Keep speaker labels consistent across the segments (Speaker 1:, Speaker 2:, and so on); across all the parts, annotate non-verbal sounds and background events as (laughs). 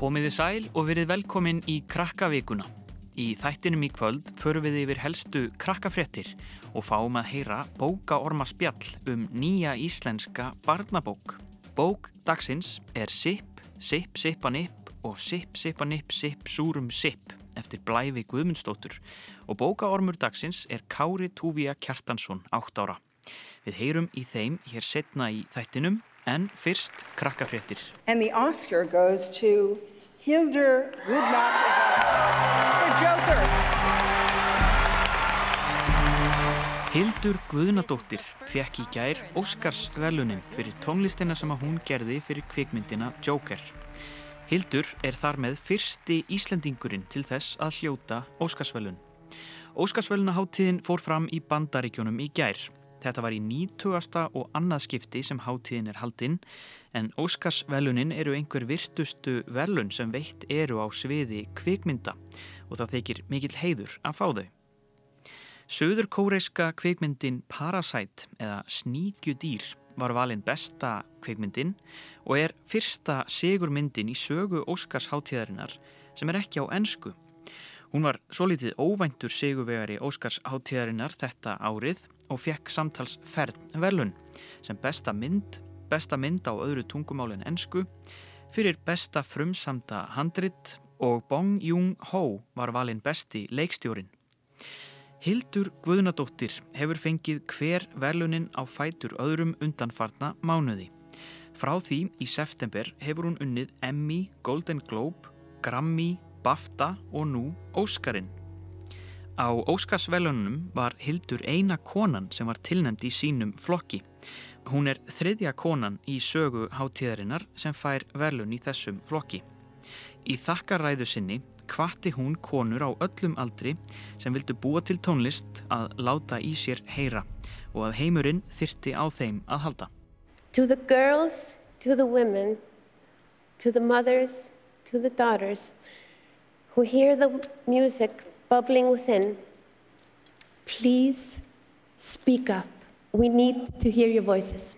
Speaker 1: Komiði sæl og verið velkomin í Krakkavíkuna. Í þættinum í kvöld förum við yfir helstu krakkafréttir og fáum að heyra bókaorma spjall um nýja íslenska barnabók. Bók dagsins er Sipp, Sipp, Sippanip og Sipp, Sippanip, Sipp, Súrum, Sipp eftir Blævi Guðmundsdóttur og bókaormur dagsins er Kári Túvía Kjartansson, 8 ára. Við heyrum í þeim hér setna í þættinum en fyrst krakkafréttir.
Speaker 2: And the Oscar goes to Hildur Gudnadottir for Joker.
Speaker 1: Hildur Guðnadóttir fekk í gær Óskarsvelunin fyrir tónlistina sem að hún gerði fyrir kvikmyndina Joker. Hildur er þar með fyrsti Íslendingurinn til þess að hljóta Óskarsvelun. Óskarsvelunaháttíðin fór fram í bandaríkjónum í gær. Þetta var í nýtugasta og annað skipti sem háttíðin er haldinn en Óskarsvelunin eru einhver virtustu velun sem veitt eru á sviði kvikmynda og það þykir mikill heiður að fá þau. Suður kóreiska kvikmyndin Parasite eða Sníkjudýr var valinn besta kvikmyndin og er fyrsta sigurmyndin í sögu Óskarsháttíðarinnar sem er ekki á ennsku. Hún var svo litið óvæntur sigurvegari Óskarsháttíðarinnar þetta árið og fekk samtals fern velun sem besta mynd, besta mynd á öðru tungumáli en ennsku, fyrir besta frumsamda handrit og Bong Joon-ho var valinn besti leikstjórin. Hildur Guðnadóttir hefur fengið hver velunin á fætur öðrum undanfarna mánuði. Frá því í september hefur hún unnið Emmy, Golden Globe, Grammy, BAFTA og nú Óskarinn. Á Óskarsvelunum var Hildur eina konan sem var tilnæmt í sínum flokki. Hún er þriðja konan í sögu hátíðarinnar sem fær velun í þessum flokki. Í þakkaræðu sinni kvatti hún konur á öllum aldri sem vildu búa til tónlist að láta í sér heyra og að heimurinn þyrti á þeim að halda.
Speaker 3: To the girls, to the women, to the mothers, to the daughters who hear the music bubbling within, please speak up. We need to hear your voices.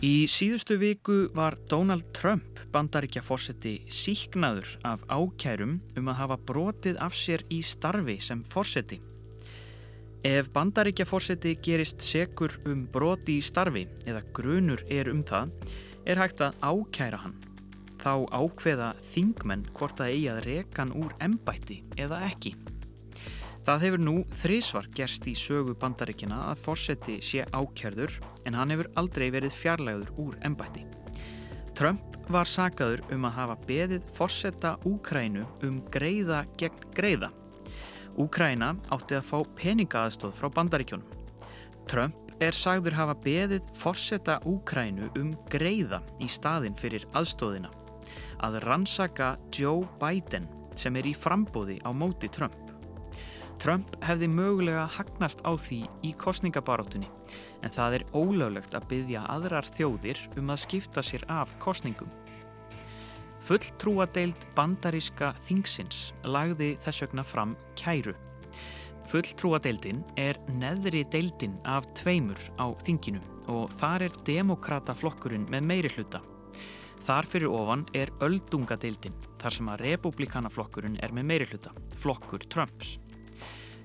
Speaker 1: Í síðustu viku var Donald Trump bandaríkja fórseti síknaður af ákærum um að hafa brotið af sér í starfi sem fórseti. Ef bandaríkja fórseti gerist sekur um broti í starfi eða grunur er um það, er hægt að ákæra hann. Þá ákveða þingmenn hvort það eigi að reka hann úr embætti eða ekki. Það hefur nú þrísvar gerst í sögu bandaríkina að fórseti sé ákjærður en hann hefur aldrei verið fjarlægur úr embætti. Trump var sagaður um að hafa beðið fórseta Úkrænu um greiða gegn greiða. Úkræna átti að fá peningaaðstóð frá bandaríkjónum. Trump er sagður hafa beðið fórseta Úkrænu um greiða í staðin fyrir aðstóðina að rannsaka Joe Biden sem er í frambóði á móti Trump. Trump hefði mögulega hagnast á því í kostningabarátunni en það er ólöglegt að byggja aðrar þjóðir um að skipta sér af kostningum. Fulltrúadeild bandaríska þingsins lagði þess vegna fram kæru. Fulltrúadeildin er neðri deildin af tveimur á þinginu og þar er demokrataflokkurinn með meiri hluta. Þar fyrir ofan er öldungadeildin þar sem að republikanaflokkurinn er með meiri hluta, flokkur Trumps.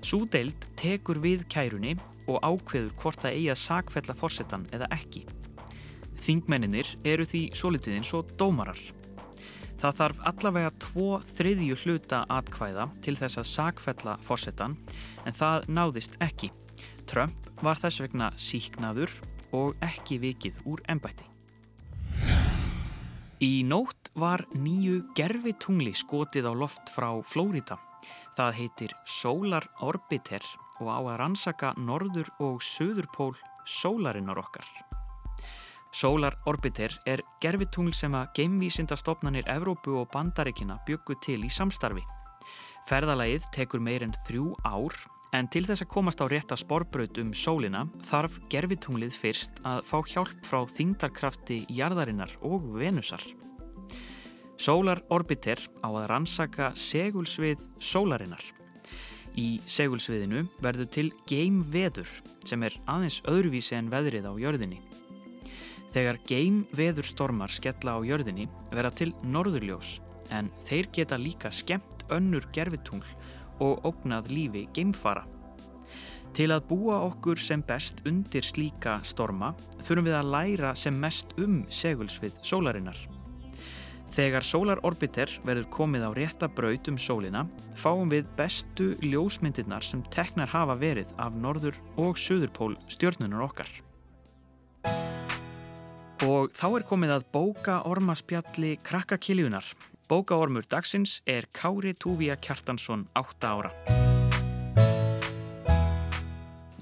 Speaker 1: Sú deild tekur við kærunni og ákveður hvort það eigi að sakfella fórsetan eða ekki. Þingmenninir eru því solitiðin svo dómarar. Það þarf allavega tvo þriðju hluta atkvæða til þess að sakfella fórsetan en það náðist ekki. Trump var þess vegna síknaður og ekki vikið úr ennbætti. Í nótt var nýju gerfitungli skotið á loft frá Flórida. Það heitir Solar Orbiter og á að rannsaka norður og söðurpól sólarinnar okkar. Solar Orbiter er gerfitungl sem að geimvísindastofnanir Evrópu og Bandaríkina byggu til í samstarfi. Ferðalagið tekur meir en þrjú ár en til þess að komast á rétta sporbraut um sólina þarf gerfitunglið fyrst að fá hjálp frá þingdarkrafti jarðarinnar og venusar. Solar Orbiter á að rannsaka segulsvið sólarinnar. Í segulsviðinu verður til geimveður sem er aðeins öðruvísi en veðrið á jörðinni. Þegar geimveðurstormar skella á jörðinni verða til norðurljós en þeir geta líka skemmt önnur gerfitungl og ógnað lífi geimfara. Til að búa okkur sem best undir slíka storma þurfum við að læra sem mest um segulsvið sólarinnar. Þegar sólarorbiter verður komið á rétta braut um sólina fáum við bestu ljósmyndirnar sem teknar hafa verið af norður og suðurpól stjörnunar okkar. Og þá er komið að bóka ormaspjalli krakkakiljunar. Bókaormur dagsins er Kári Túvía Kjartansson 8 ára.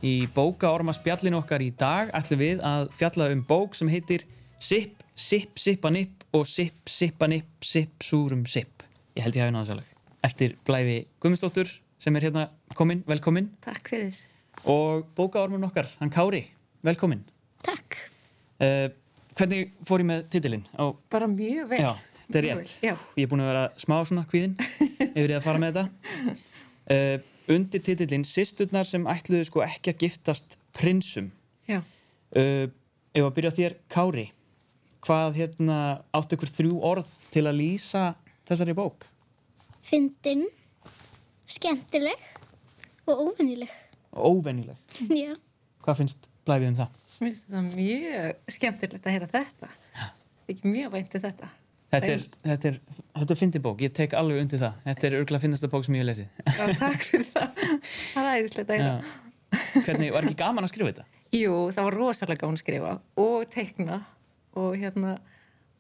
Speaker 1: Í bókaormaspjallin okkar í dag ætlum við að fjalla um bók sem heitir Sipp, Sipp, Sippanipp og Sipp, Sippanipp, Sipp, Súrum, Sipp. Ég held ég hafi náða sérleg. Eftir Blæfi Gummistóttur sem er hérna komin, velkomin.
Speaker 4: Takk fyrir.
Speaker 1: Og bókaormun okkar, hann Kári, velkomin.
Speaker 4: Takk.
Speaker 1: Uh, hvernig fór ég með titilinn? Á,
Speaker 4: Bara mjög vel.
Speaker 1: já, þetta er rétt. Ég er búin að vera smá svona kvíðin yfir því að fara með þetta. Uh, undir titillinn Sisturnar sem ætluðu sko ekki að giftast prinsum.
Speaker 4: Já.
Speaker 1: Uh, ef að byrja þér, Kári, hvað hérna áttu ykkur þrjú orð til að lýsa þessari bók?
Speaker 5: fyndin, skemmtileg og óvennileg.
Speaker 1: Óvennileg.
Speaker 5: Já.
Speaker 1: Hvað finnst Blæfið um það?
Speaker 4: Mér finnst þetta mjög skemmtilegt að heyra þetta. Ekki mjög vænti þetta.
Speaker 1: Þetta er, þetta er, þetta er fyndi bók, ég tek alveg undir það. Þetta er örgulega finnasta bók sem ég hef lesið.
Speaker 4: Já, takk fyrir það. Það er æðislegt að heyra.
Speaker 1: Hvernig, var ekki gaman að skrifa þetta?
Speaker 4: Jú, það var rosalega gáðan að skrifa og teikna og hérna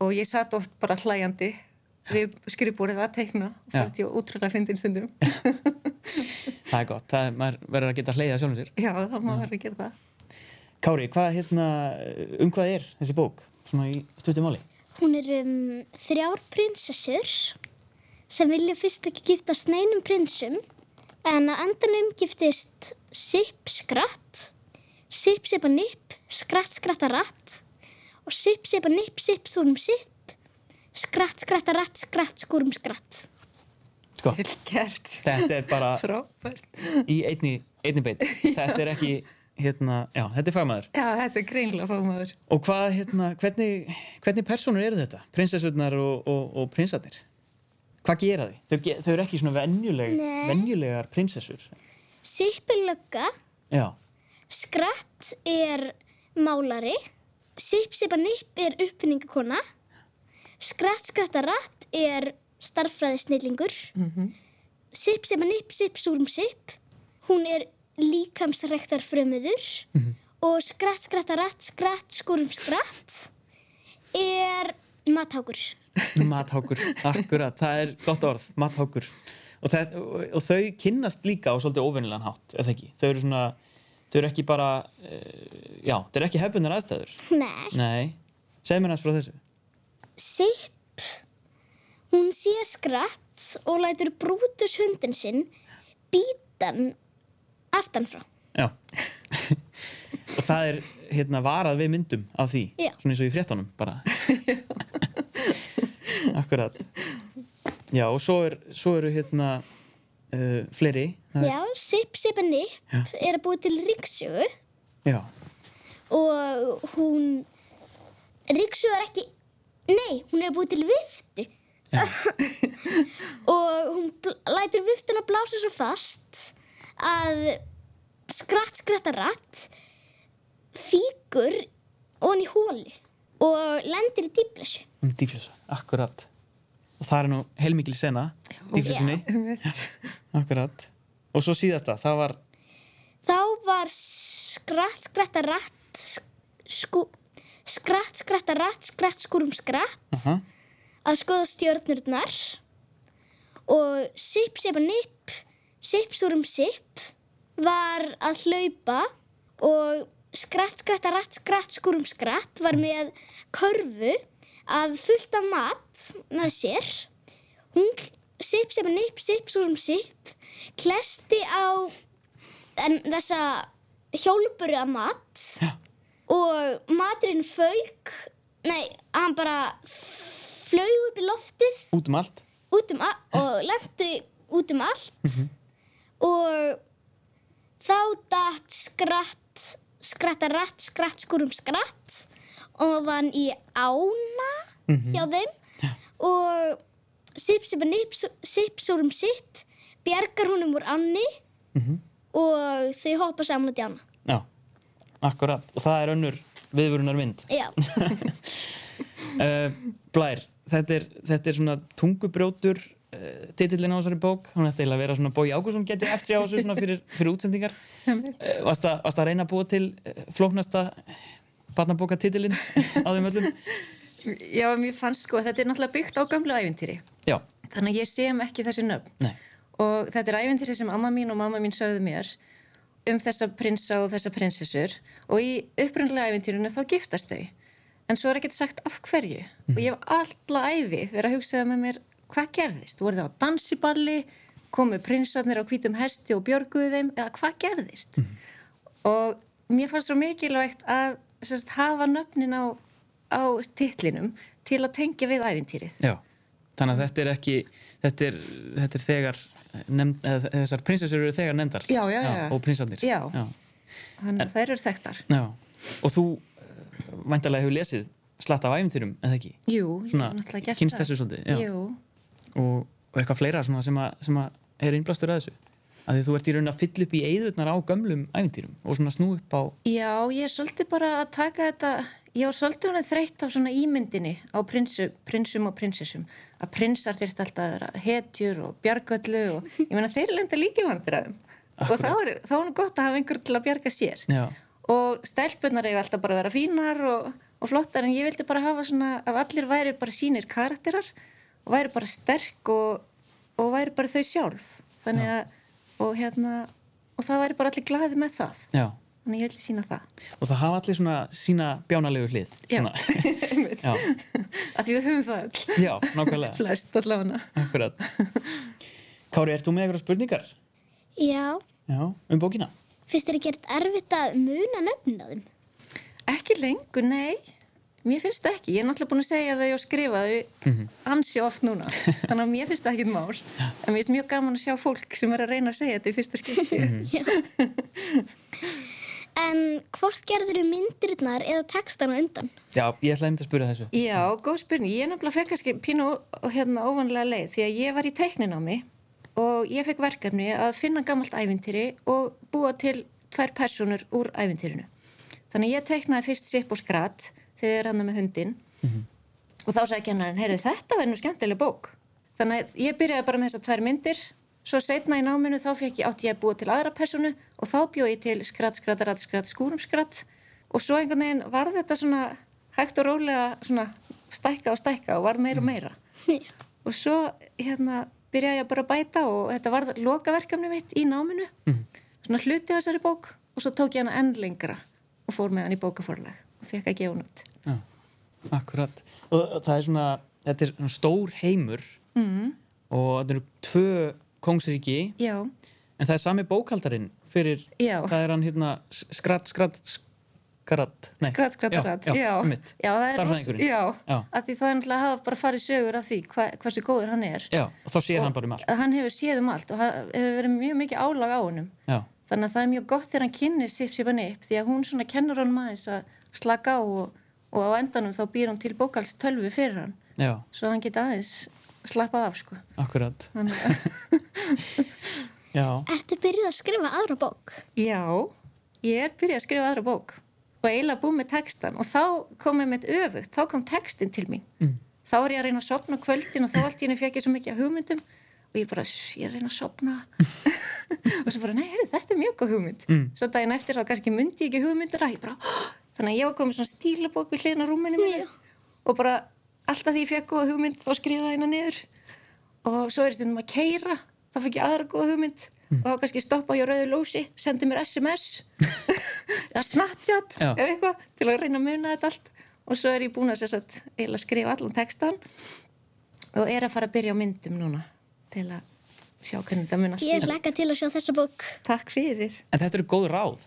Speaker 4: og ég satt oft bara hlæjandi við skrifbúrið að teikna og fannst ég útrúlega fyndin stundum.
Speaker 1: Það er gott, það er, maður verður að geta hleyða sjálfum sér.
Speaker 4: Já, það má verið að gera það.
Speaker 1: Kári, hvað hérna, um hvað er þessi bók? Svona í stuttum máli.
Speaker 5: Hún er um þrjár prinsessur sem vilja fyrst ekki giftast neinum prinsum en að endanum giftist Sipp skratt, Sipp sippa nipp, skratt skratta ratt og Sipp sippa nipp, Sipp stúrum sipp, skratt skratta ratt, skratt skúrum skratt.
Speaker 1: Sko, þetta er bara
Speaker 4: Frábært.
Speaker 1: í einni, einni beit. Þetta er ekki, hérna, já, þetta er fagmaður.
Speaker 4: Já, þetta er greinlega fámaður.
Speaker 1: Og hvað, hérna, hvernig, hvernig personur eru þetta? Prinsessurnar og, og, og prinsarnir? Hvað gera þau? Þau, þau eru ekki svona venjuleg, venjulegar prinsessur.
Speaker 5: Sipp lögga,
Speaker 1: Já,
Speaker 5: Skratt er málari, Sipp Sippa Nipp er uppfinningakona, Skratt Skratta Ratt er starffræðisnillingur, Sipp Sippa Nipp Sipp Súrum Sipp, hún er líkamsrektar frömmuður og Skratt Skratta Ratt Skratt Skúrum Skratt er mathákur. (laughs)
Speaker 1: mathákur, akkurat, það er gott orð, mathákur. Og, það, og, og þau kynnast líka á svolítið óvennilegan hátt, eða ekki? Þau eru svona, þau eru ekki bara, uh, já, þau eru ekki hefbunar aðstæður.
Speaker 5: Nei,
Speaker 1: Nei, segð mér hans frá þessu.
Speaker 5: Sipp, hún sé skratt og lætur brútus hundin sinn bítan aftanfrá.
Speaker 1: Já. (laughs) og það er, hérna, varað við myndum af því,
Speaker 5: Já.
Speaker 1: svona eins og í fréttunum, bara. (laughs) akkurat. Já, og svo, er, svo eru, hérna, uh, fleiri. Það
Speaker 5: Já, Sipp Sippa Nipp er að búa til ríksjögu
Speaker 1: Já,
Speaker 5: og hún, ríksjögu er ekki, nei, hún er að búa til viftu (laughs) og hún bl- lætur viftuna blása svo fast að skratt skratta ratt fíkur onni í hóli og lendir í dýblesu.
Speaker 1: um dýflissu, akkurat. Og það er nú heilmikil sena, dýflissunni. (laughs) Akkurat. Og svo síðasta, það var,
Speaker 5: Þá var skratt skratta ratt sku, skratt skratta ratt skratt skúrum skratt
Speaker 1: aha,
Speaker 5: að skoða stjörnurnar og sipp sippa nipp sipp stúrum sipp var að hlaupa og skratt skratta ratt skratt skúrum skratt var með körfu að fullt af mat með sér hún sipp sippa nipp sipp stúrum sipp klesti á en, þessa hjólburu að mat
Speaker 1: Já.
Speaker 5: og maturinn fauk nei, hann bara flög upp í loftið
Speaker 1: út um allt.
Speaker 5: út um og lendi út um allt og þá datt skratt, skratta ratt, skratt skúrum skratt og vann í ána hjá þeim og sipp, sipp, nipp, sipp, súrum sipp bjargar húnum úr anni og þau hoppa saman út í ána.
Speaker 1: Já, akkurat. Og það er önnur viðvörunar mynd.
Speaker 5: Já,
Speaker 1: Uh, (laughs) Blær, þetta er, þetta er svona tungubrjótur titillin á þessari bók. Hún ætti eiginlega að vera svona Bói Ágússon geti eftir á þessu svona fyrir, fyrir útsendingar. (laughs) Uh, varst að, varst að reyna að búa til uh, flóknasta barnabóka titillin á þeim öllum? (laughs)
Speaker 4: Já, mér fannst sko þetta er náttúrulega byggt á gamlu ævintýri.
Speaker 1: Já,
Speaker 4: Þannig að ég sem ekki þessi nöfn.
Speaker 1: nei.
Speaker 4: Og þetta er ævintýri sem amma mín og mamma mín sögðu mér um þessa prinsa og þessa prinsessur og í upprunnulega ævintýrinu þá giftast þau. En svo er ekkert sagt af hverju. Og ég hef alla æfi verið að hugsaða með mér hvað gerðist. Voru þau á dansiballi, komu prinsarnir á hvítum hesti og björguðu þeim eða hvað gerðist. Og mér fannst svo mikilvægt að sérst, hafa nöfnin á, á titlinum til að tengja við ævintýrið.
Speaker 1: Já, þannig að þetta er ekki, þetta er, þetta er þegar, nefnd, þessar prinsessur eru þegar nefndar.
Speaker 4: Já, já, já.
Speaker 1: og prinsarnir.
Speaker 4: Já. Þannig að þær eru þekktar.
Speaker 1: Já. Og þú uh, væntalega hefur lesið slatt af æfintýrum, eða ekki?
Speaker 4: Jú, ég hef náttúrulega gert
Speaker 1: kynst
Speaker 4: það.
Speaker 1: þessu svolítið.
Speaker 4: Jú,
Speaker 1: Og, og eitthvað fleira sem, að, sem að er innblastur að þessu. Að því þú ert í raunin að fylla upp í eyðurnar á gömlum æfintýrum og svona snú upp á,
Speaker 4: já, ég er svolítið bara að taka þetta, ég var svolítið hún þreytt á svona ímyndinni á prinsu, prinsum og prinsessum. Að prinsar þyrft alltaf að vera hetjur og bjargöllu og ég meina þeir lenda líki vandræðum. Og þá er, þá er nú gott að hafa einhver til að bjarga sér.
Speaker 1: já,
Speaker 4: Og stelpunar eiga alltaf bara að vera fínar og, og flottar en ég vildi bara hafa svona að allir væri bara sínir karakterar og væri bara sterk og, og væri bara þau sjálf. Þannig að, og hérna, og það væri bara allir glaði með það.
Speaker 1: já.
Speaker 4: Þannig ég vildi sína það.
Speaker 1: Og það hafa allir svona sína bjánalegu hlið.
Speaker 4: Já, (laughs) einmitt.
Speaker 1: já,
Speaker 4: Að því við höfum það öll.
Speaker 1: já, nákvæmlega. (laughs)
Speaker 4: Flest allavega.
Speaker 1: Akkurat. Kári, ert þú með eitthvað spurningar?
Speaker 5: já.
Speaker 1: Já, um bókina?
Speaker 5: Fyrst er ekki erfitt að muna nöfnin á þeim.
Speaker 4: Ekki lengur, nei. Mér finnst það ekki. Ég er náttúrulega búin að segja þau og skrifa þau ansi oft núna. (laughs) Þannig að mér finnst það ekkit mál. En mér finnst mjög gaman að sjá fólk sem er að reyna að segja þetta í fyrsta skipti. (laughs)
Speaker 5: En hvort gerður þau myndirinnar eða textan á undan?
Speaker 1: Já, ég ætlaði einmitt að spura þessu.
Speaker 4: Já, góð spurning. Ég er nefnilega fyrir kannski pínu og hérna óvanlega leið því að ég var í teikninámi og ég fekk verkefni að finna gammalt ævintýri og búa til tvær personur úr ævintýrinu. Skratt ég er hann með hundin og þá sagði kennarinn, heyrðu þetta verður nú skemmtileg bók. Þannig að ég byrjaði bara með þessar tvær myndir. Svo setna í náminu þá fekk ég átti ég að búa til aðra personu og þá bjóð ég til skratt, skratt, ratt, skratt, skúrum skratt. Og svo einhvern veginn var þetta svona hægt og rólega svona stækka og stækka og varð meira og meira. (laughs) Og svo hérna byrjaði ég bara að bæta og þetta var lokaverkefni mitt í náminu. Svona hluti á þessari bók. Og svo tók ég hana enn lengra og fór með hann í bókaforlag og fekk að gefa hann út
Speaker 1: akkurat. Og það er svona, þetta er stór heimur mm. og þetta eru tvö kongsríki
Speaker 4: Já,
Speaker 1: en það er sami bókaldarinn fyrir,
Speaker 4: Já.
Speaker 1: það er hann hérna skratt, skratt, skratt, nei.
Speaker 4: skratt, skratt, skratt,
Speaker 1: Já,
Speaker 4: já,
Speaker 1: já,
Speaker 4: já, það er
Speaker 1: Starfræðingurinn.
Speaker 4: já,
Speaker 1: Já.
Speaker 4: að því það er náttúrulega að hafa bara farið sögur af því hva, hversu góður hann er
Speaker 1: Já, og þá sér hann bara um allt.
Speaker 4: hann hefur séð um allt og hefur verið mjög mikið álag á honum
Speaker 1: Já,
Speaker 4: þannig að það er mjög gott þegar hann kynir Sip Sipan upp því að hún svona kennur honum aðeins að slaka á og, og á endanum þá býr hann til bókals tölvu fyrir hann
Speaker 1: já,
Speaker 4: svo hann geta aðeins slappað af sko
Speaker 1: akkurat.
Speaker 4: að (laughs)
Speaker 5: Ertu byrjuð að skrifa aðra bók?
Speaker 4: Já, ég er byrjað að skrifa aðra bók og eiginlega búið með textan og þá kom ég með öfugt, þá kom textin til mín. Mm. Þá er ég að reyna að sopna kvöldin og þá allt í henni fekk ég svo mikið af hugmyndum og ég bara, "Sss, ég er að reyna að sopna (laughs) og svo bara, nei, heyrðu, þetta er mjög góð hugmynd. Mm. Svo daginn eftir þá kannski myndi ég ekki hugmyndir að ég bara! (gasps) þannig að ég var komið svona stílabók við hlýna rúminu mínu og bara alltaf því ég fekk góða hugmynd þá skrifaði hérna niður og svo er stundum að keira þá fekk ég aðra góða hugmynd og þá kannski stoppa ég á rauðu lósi sendi mér SMS (laughs) eða Snapchat
Speaker 1: Já.
Speaker 4: eða eitthvað til að reyna að muna þetta allt og svo er ég búin að satt eiginlega skrifa allan textan og er að fara að byrja á myndum núna til að sjá hvernig þetta mun allt
Speaker 5: Ég er lekka til að sjá þessa bók.
Speaker 4: Takk fyrir
Speaker 1: en þetta eru góð ráð.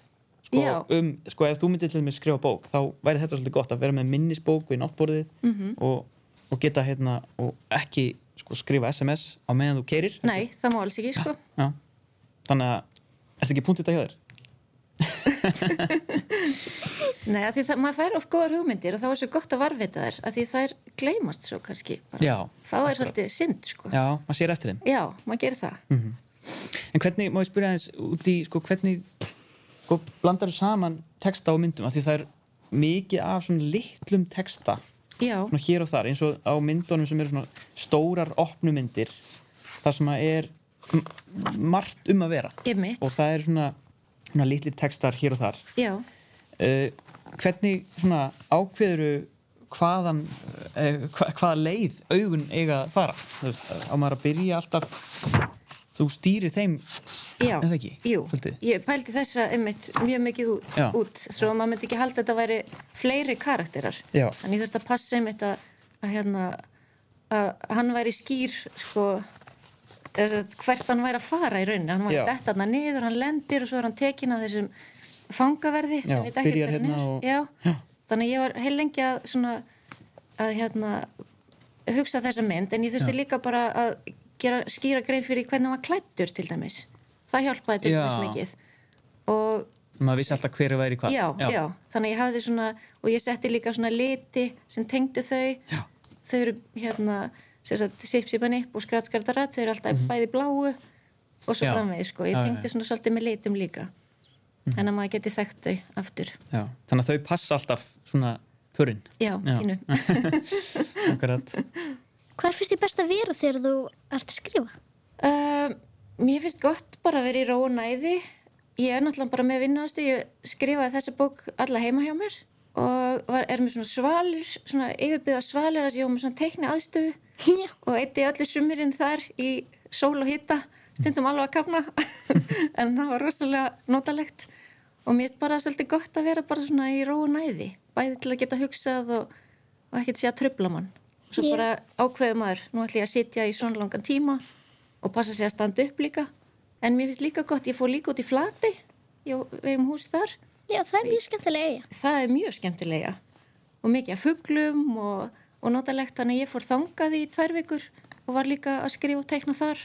Speaker 1: Sko,
Speaker 4: Já.
Speaker 1: um, sko, ef þú myndir til með skrifa bók, þá væri þetta svolítið gott að vera með minnisbók við náttborðið
Speaker 4: Mhm.
Speaker 1: og, og geta hérna, og ekki sko, skrifa SMS á meðan þú keirir.
Speaker 4: Nei, það má alls ekki sko
Speaker 1: Já, þannig að, ertu ekki punktið þetta hjá þér? (laughs)
Speaker 4: Nei, af því það, maður fær of góðar hugmyndir og þá er svo gott að varvita þær af því þær gleymast svo kannski.
Speaker 1: Já,
Speaker 4: þá er svolítið synd sko
Speaker 1: Já, maður sér eftir þeim
Speaker 4: Já, maður gerir það
Speaker 1: En hvernig, má ég spyrja aðeins út í, sko, hvernig sko, blandar þú saman texta og myndum? Af því það er mikið af svona litlum texta.
Speaker 4: Já,
Speaker 1: svona hér og þar, eins og á myndunum sem eru svona stórar opnumyndir þar sem er margt um að vera.
Speaker 4: Einmitt.
Speaker 1: og það er svona, svona litlir textar hér og þar.
Speaker 4: Já.
Speaker 1: Uh, hvernig svona ákveðuru hvaðan uh, hva, hvaða leið augun eiga að fara? Þú veist, á maður að byrja alltaf þú stýrir þeim
Speaker 4: Já,
Speaker 1: Er það ekki?
Speaker 4: jú,
Speaker 1: Svolítið?
Speaker 4: ég pældi þessa einmitt mjög mikið út, út svo að maður myndi ekki halda að þetta væri fleiri karakterar
Speaker 1: Já.
Speaker 4: þannig ég þurfti að passa einmitt að, að, hérna, að hann væri skýr sko hvert hann væri að fara í rauninni hann var detta hann niður, hann lendir og svo er hann tekin að þessum fangaverði
Speaker 1: Já,
Speaker 4: sem við ekki
Speaker 1: byrjar hérna og-
Speaker 4: já.
Speaker 1: Já.
Speaker 4: þannig ég var heil lengi að svona að hérna hugsa þessa mynd en ég þurfti líka bara að gera skýra grein fyrir hvernig var klættur til dæmis það hjálpaði til
Speaker 1: Já.
Speaker 4: dæmis mikið og
Speaker 1: maður vissi alltaf hverju væri hvað
Speaker 4: já, já. þannig að ég hafði svona og ég setti líka svona liti sem tengdu þau
Speaker 1: Já.
Speaker 4: þau eru hérna sipsipanip og skrattskartarat þau eru alltaf bæði bláu og svo.
Speaker 1: Já.
Speaker 4: framvegis sko, ég
Speaker 1: Já, já,
Speaker 4: tengdi
Speaker 1: já.
Speaker 4: svona svolítið með litum líka en að maður geti þekkt þau aftur
Speaker 1: Já. þannig að þau passa alltaf svona purinn
Speaker 4: já,
Speaker 1: Já.
Speaker 4: pínu (laughs) (laughs)
Speaker 1: Akkurat.
Speaker 5: Hvar finnst þið best að vera þegar þú ert að skrifa?
Speaker 4: Uh, mér finnst gott bara að vera í ró og næði. Ég er náttúrulega bara með vinnuðastu. Ég skrifaði þessa bók alla heima hjá mér og var, er með svona svalir, svona yfirbyggða svalir að ég var með svona teikni aðstöðu (laughs)
Speaker 5: Já.
Speaker 4: og eitti öllu sumirinn þar í sól og hita, stundum alveg að kafna (laughs) en það var rosalega notalegt og mér finnst bara svolítið gott að vera bara svona í ró og næði bæði til að geta hugsað og, og ekkert sé að tröfla mann svo
Speaker 5: Ég-
Speaker 4: bara ákveður maður, nú ætlum ég að sitja í svona langan tíma og passa sig að standa upp líka. En mér finnst líka gott, ég fór líka út í flati við um hús þar.
Speaker 5: Já, það er mjög skemmtilega
Speaker 4: það er mjög skemmtilega og mikið af fuglum og, og notalegt þannig að ég fór þangað í tvær vikur og var líka að skrifa og teikna þar.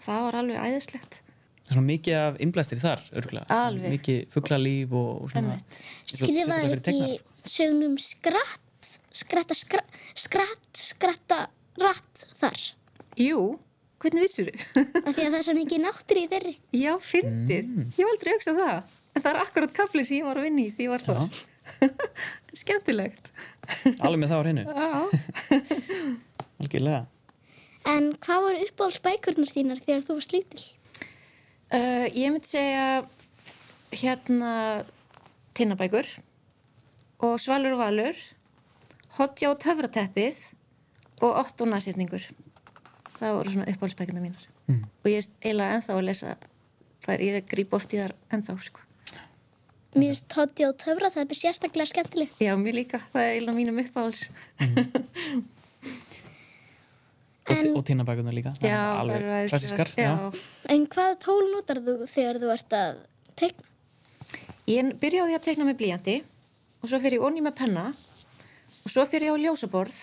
Speaker 4: Það var alveg æðislegt.
Speaker 1: Er svona mikið af innblæstri þar örgulega.
Speaker 4: Alveg.
Speaker 1: mikið fugglalíf og, og svona.
Speaker 5: Skrifaði ekki sögnum skratt, skratta, skratt, skratt, skratta, ratt þar.
Speaker 4: Jú, hvernig vissur þú?
Speaker 5: Af því að það er svo mikið náttur í þeirri.
Speaker 4: Já, fyndið, ég hef aldrei hugsað það en það er akkurat kapli sem ég var að vinna í því ég var þar (laughs) skemmtilegt
Speaker 1: alveg með það á hreinu
Speaker 4: Já. (laughs)
Speaker 1: algjörlega
Speaker 5: En hvað voru uppáhaldsbækurnar þínar þegar þú varst lítil?
Speaker 4: Uh, ég myndi segja hérna tinnabækur og svalur og valur hotja og töfrateppið og ótt og næsýrningur það voru svona uppáhaldsbækuna mínar mm. og ég er eiginlega ennþá að lesa þar ég grýp oft í þar ennþá sko.
Speaker 5: Mér finnst Toddi og Töfra það er sérstaklega skemmtileg.
Speaker 4: já, mér líka, það er eiginlega mínum uppáhalds
Speaker 1: og,
Speaker 5: En-
Speaker 1: og tinnabækunar líka Það er
Speaker 4: já, það eru já.
Speaker 5: En hvaða tól notar þú þegar þú ert að teikna?
Speaker 4: Ég byrjaði að teikna með blíjandi og svo fyrir ég onni með penna og svo fyrir ég á ljósaborð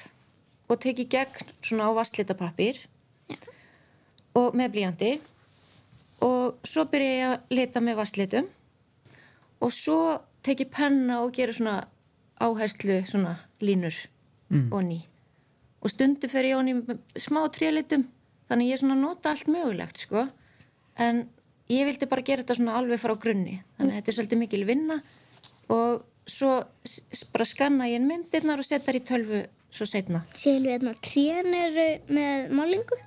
Speaker 4: og teki gegn svona á vastlitapapir og með blíjandi og svo byrja ég að lita með vastlitum og svo teki penna og gera svona áherslu svona línur mm. onni og stundu fyrir ég onni með smá trélitum þannig ég svona nota allt mögulegt sko. En ég vildi bara gera þetta svona alveg frá grunni þannig að þetta er svolítið mikil vinna. Og svo bara skanna ég myndirnar og setja þær í tölvu svo setna
Speaker 5: Sélu hérna trén eru með málingu?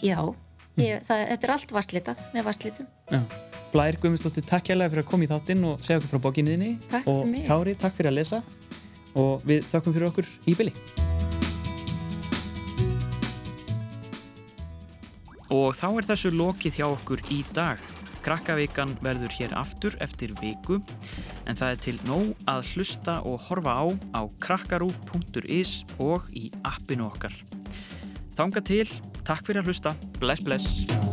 Speaker 4: já, ég, það, þetta er allt vastlitað með vastlitum
Speaker 1: Já. Blær Guðmundsdóttir, takk hérlega fyrir að koma í þáttinn og segja okkur frá bókinniðinni
Speaker 4: Takk
Speaker 1: og
Speaker 4: fyrir mig.
Speaker 1: Kári, takk fyrir að lesa og við þökkum fyrir okkur í byli Og þá er þessu lokið hjá okkur í dag. Krakkavikan verður hér aftur eftir viku en það er til nóg að hlusta og horfa á á krakkarúf.is og í appinu okkar. Þanga til, takk fyrir að hlusta, bless bless.